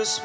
Yesus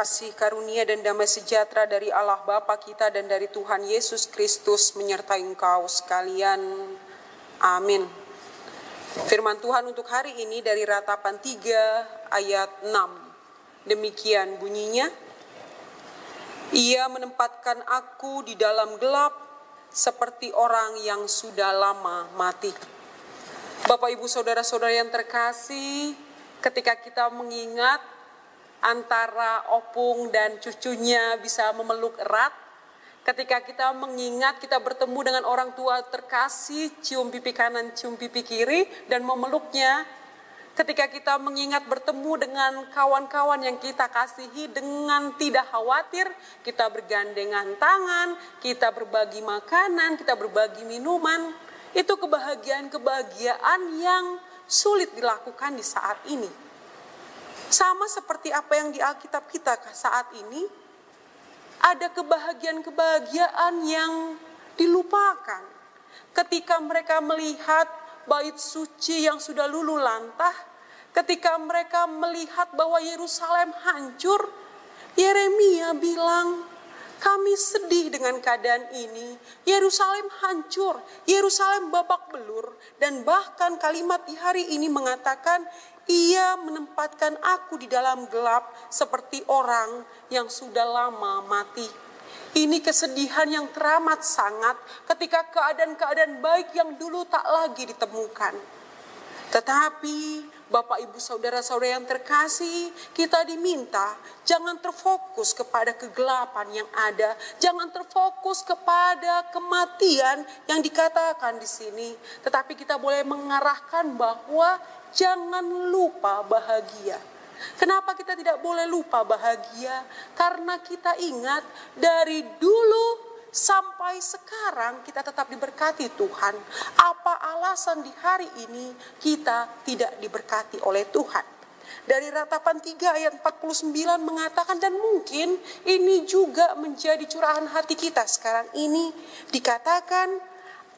Kasih karunia dan damai sejahtera dari Allah Bapa kita dan dari Tuhan Yesus Kristus menyertai engkau sekalian. Amin. Firman Tuhan untuk hari ini dari ratapan 3 ayat 6. Demikian bunyinya. Ia menempatkan aku di dalam gelap seperti orang yang sudah lama mati. Bapak Ibu Saudara-saudara yang terkasih, ketika kita mengingat antara opung dan cucunya bisa memeluk erat, ketika kita mengingat kita bertemu dengan orang tua terkasih, cium pipi kanan, cium pipi kiri, dan memeluknya, ketika kita mengingat bertemu dengan kawan-kawan yang kita kasihi dengan tidak khawatir, kita bergandengan tangan, kita berbagi makanan, kita berbagi minuman, itu kebahagiaan-kebahagiaan yang sulit dilakukan di saat ini. Sama seperti apa yang di Alkitab kita saat ini, ada kebahagiaan-kebahagiaan yang dilupakan. Ketika mereka melihat bait suci yang sudah lulu lantah, ketika mereka melihat bahwa Yerusalem hancur, Yeremia bilang, kami sedih dengan keadaan ini. Yerusalem hancur, Yerusalem babak belur, dan bahkan kalimat di hari ini mengatakan, ia menempatkan aku di dalam gelap seperti orang yang sudah lama mati. Ini kesedihan yang teramat sangat ketika keadaan-keadaan baik yang dulu tak lagi ditemukan. Tetapi Bapak Ibu Saudara-saudara yang terkasih, kita diminta jangan terfokus kepada kegelapan yang ada, jangan terfokus kepada kematian yang dikatakan di sini, tetapi kita boleh mengarahkan bahwa jangan lupa bahagia. Kenapa kita tidak boleh lupa bahagia? Karena kita ingat dari dulu sampai sekarang kita tetap diberkati Tuhan. Apa alasan di hari ini kita tidak diberkati oleh Tuhan? Dari ratapan 3 ayat 49 mengatakan dan mungkin ini juga menjadi curahan hati kita sekarang ini dikatakan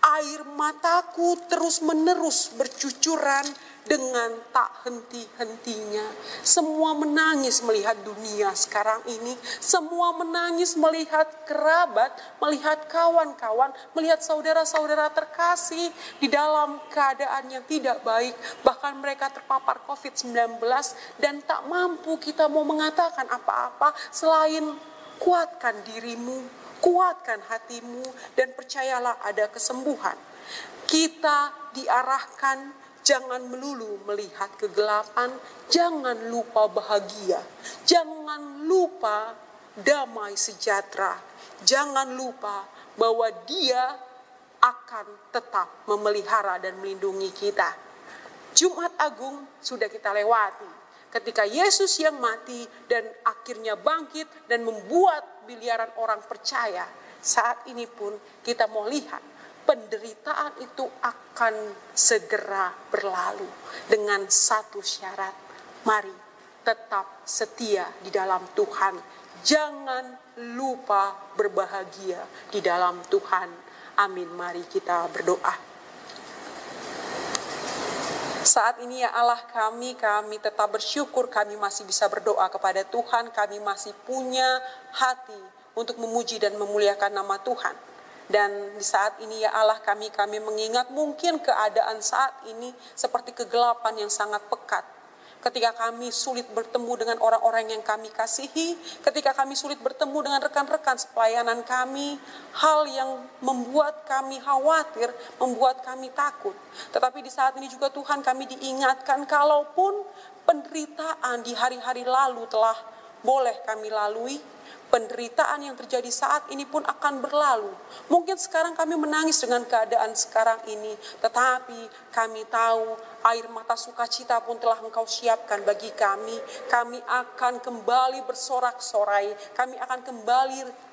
air mataku terus menerus bercucuran dengan tak henti-hentinya. Semua menangis melihat dunia sekarang ini. Semua menangis melihat kerabat, melihat kawan-kawan, melihat saudara-saudara terkasih di dalam keadaan yang tidak baik. Bahkan mereka terpapar COVID-19 dan tak mampu kita mau mengatakan apa-apa selain kuatkan dirimu, kuatkan hatimu, dan percayalah ada kesembuhan. Kita diarahkan Jangan melulu melihat kegelapan, jangan lupa bahagia, jangan lupa damai sejahtera, jangan lupa bahwa Dia akan tetap memelihara dan melindungi kita. Jumat Agung sudah kita lewati. Ketika Yesus yang mati dan akhirnya bangkit dan membuat biliaran orang percaya. Saat ini pun kita mau lihat penderitaan itu akan segera berlalu dengan satu syarat. Mari tetap setia di dalam Tuhan. Jangan lupa berbahagia di dalam Tuhan. Amin. Mari kita berdoa. Saat ini ya Allah kami, kami tetap bersyukur kami masih bisa berdoa kepada Tuhan, kami masih punya hati untuk memuji dan memuliakan nama Tuhan. Dan di saat ini ya Allah kami, kami mengingat mungkin keadaan saat ini seperti kegelapan yang sangat pekat ketika kami sulit bertemu dengan orang-orang yang kami kasihi, ketika kami sulit bertemu dengan rekan-rekan sepelayanan kami, hal yang membuat kami khawatir, membuat kami takut. Tetapi di saat ini juga Tuhan kami diingatkan kalaupun penderitaan di hari-hari lalu telah boleh kami lalui, penderitaan yang terjadi saat ini pun akan berlalu. Mungkin sekarang kami menangis dengan keadaan sekarang ini, tetapi kami tahu air mata sukacita pun telah engkau siapkan bagi kami. Kami akan kembali bersorak-sorai, kami akan kembali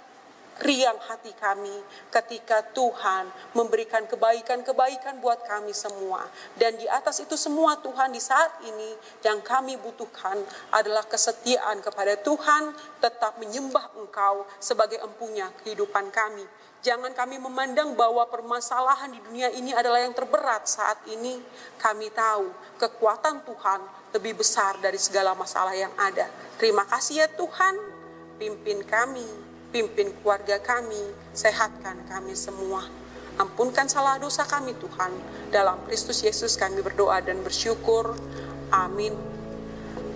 riang hati kami ketika Tuhan memberikan kebaikan-kebaikan buat kami semua. Dan di atas itu semua Tuhan di saat ini yang kami butuhkan adalah kesetiaan kepada Tuhan, tetap menyembah Engkau sebagai empunya kehidupan kami. Jangan kami memandang bahwa permasalahan di dunia ini adalah yang terberat saat ini. Kami tahu kekuatan Tuhan lebih besar dari segala masalah yang ada. Terima kasih ya Tuhan, pimpin kami pimpin keluarga kami, sehatkan kami semua. Ampunkan salah dosa kami Tuhan. Dalam Kristus Yesus kami berdoa dan bersyukur. Amin.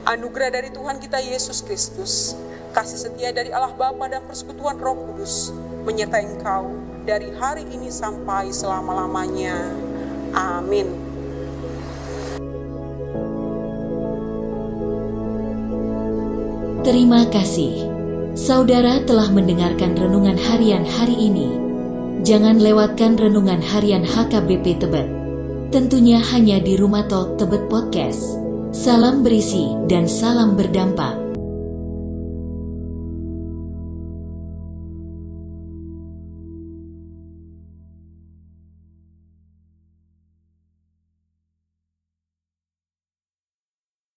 Anugerah dari Tuhan kita Yesus Kristus, kasih setia dari Allah Bapa dan persekutuan Roh Kudus menyertai engkau dari hari ini sampai selama-lamanya. Amin. Terima kasih. Saudara telah mendengarkan renungan harian hari ini. Jangan lewatkan renungan harian HKBP Tebet. Tentunya hanya di Rumah Talk Tebet Podcast. Salam berisi dan salam berdampak.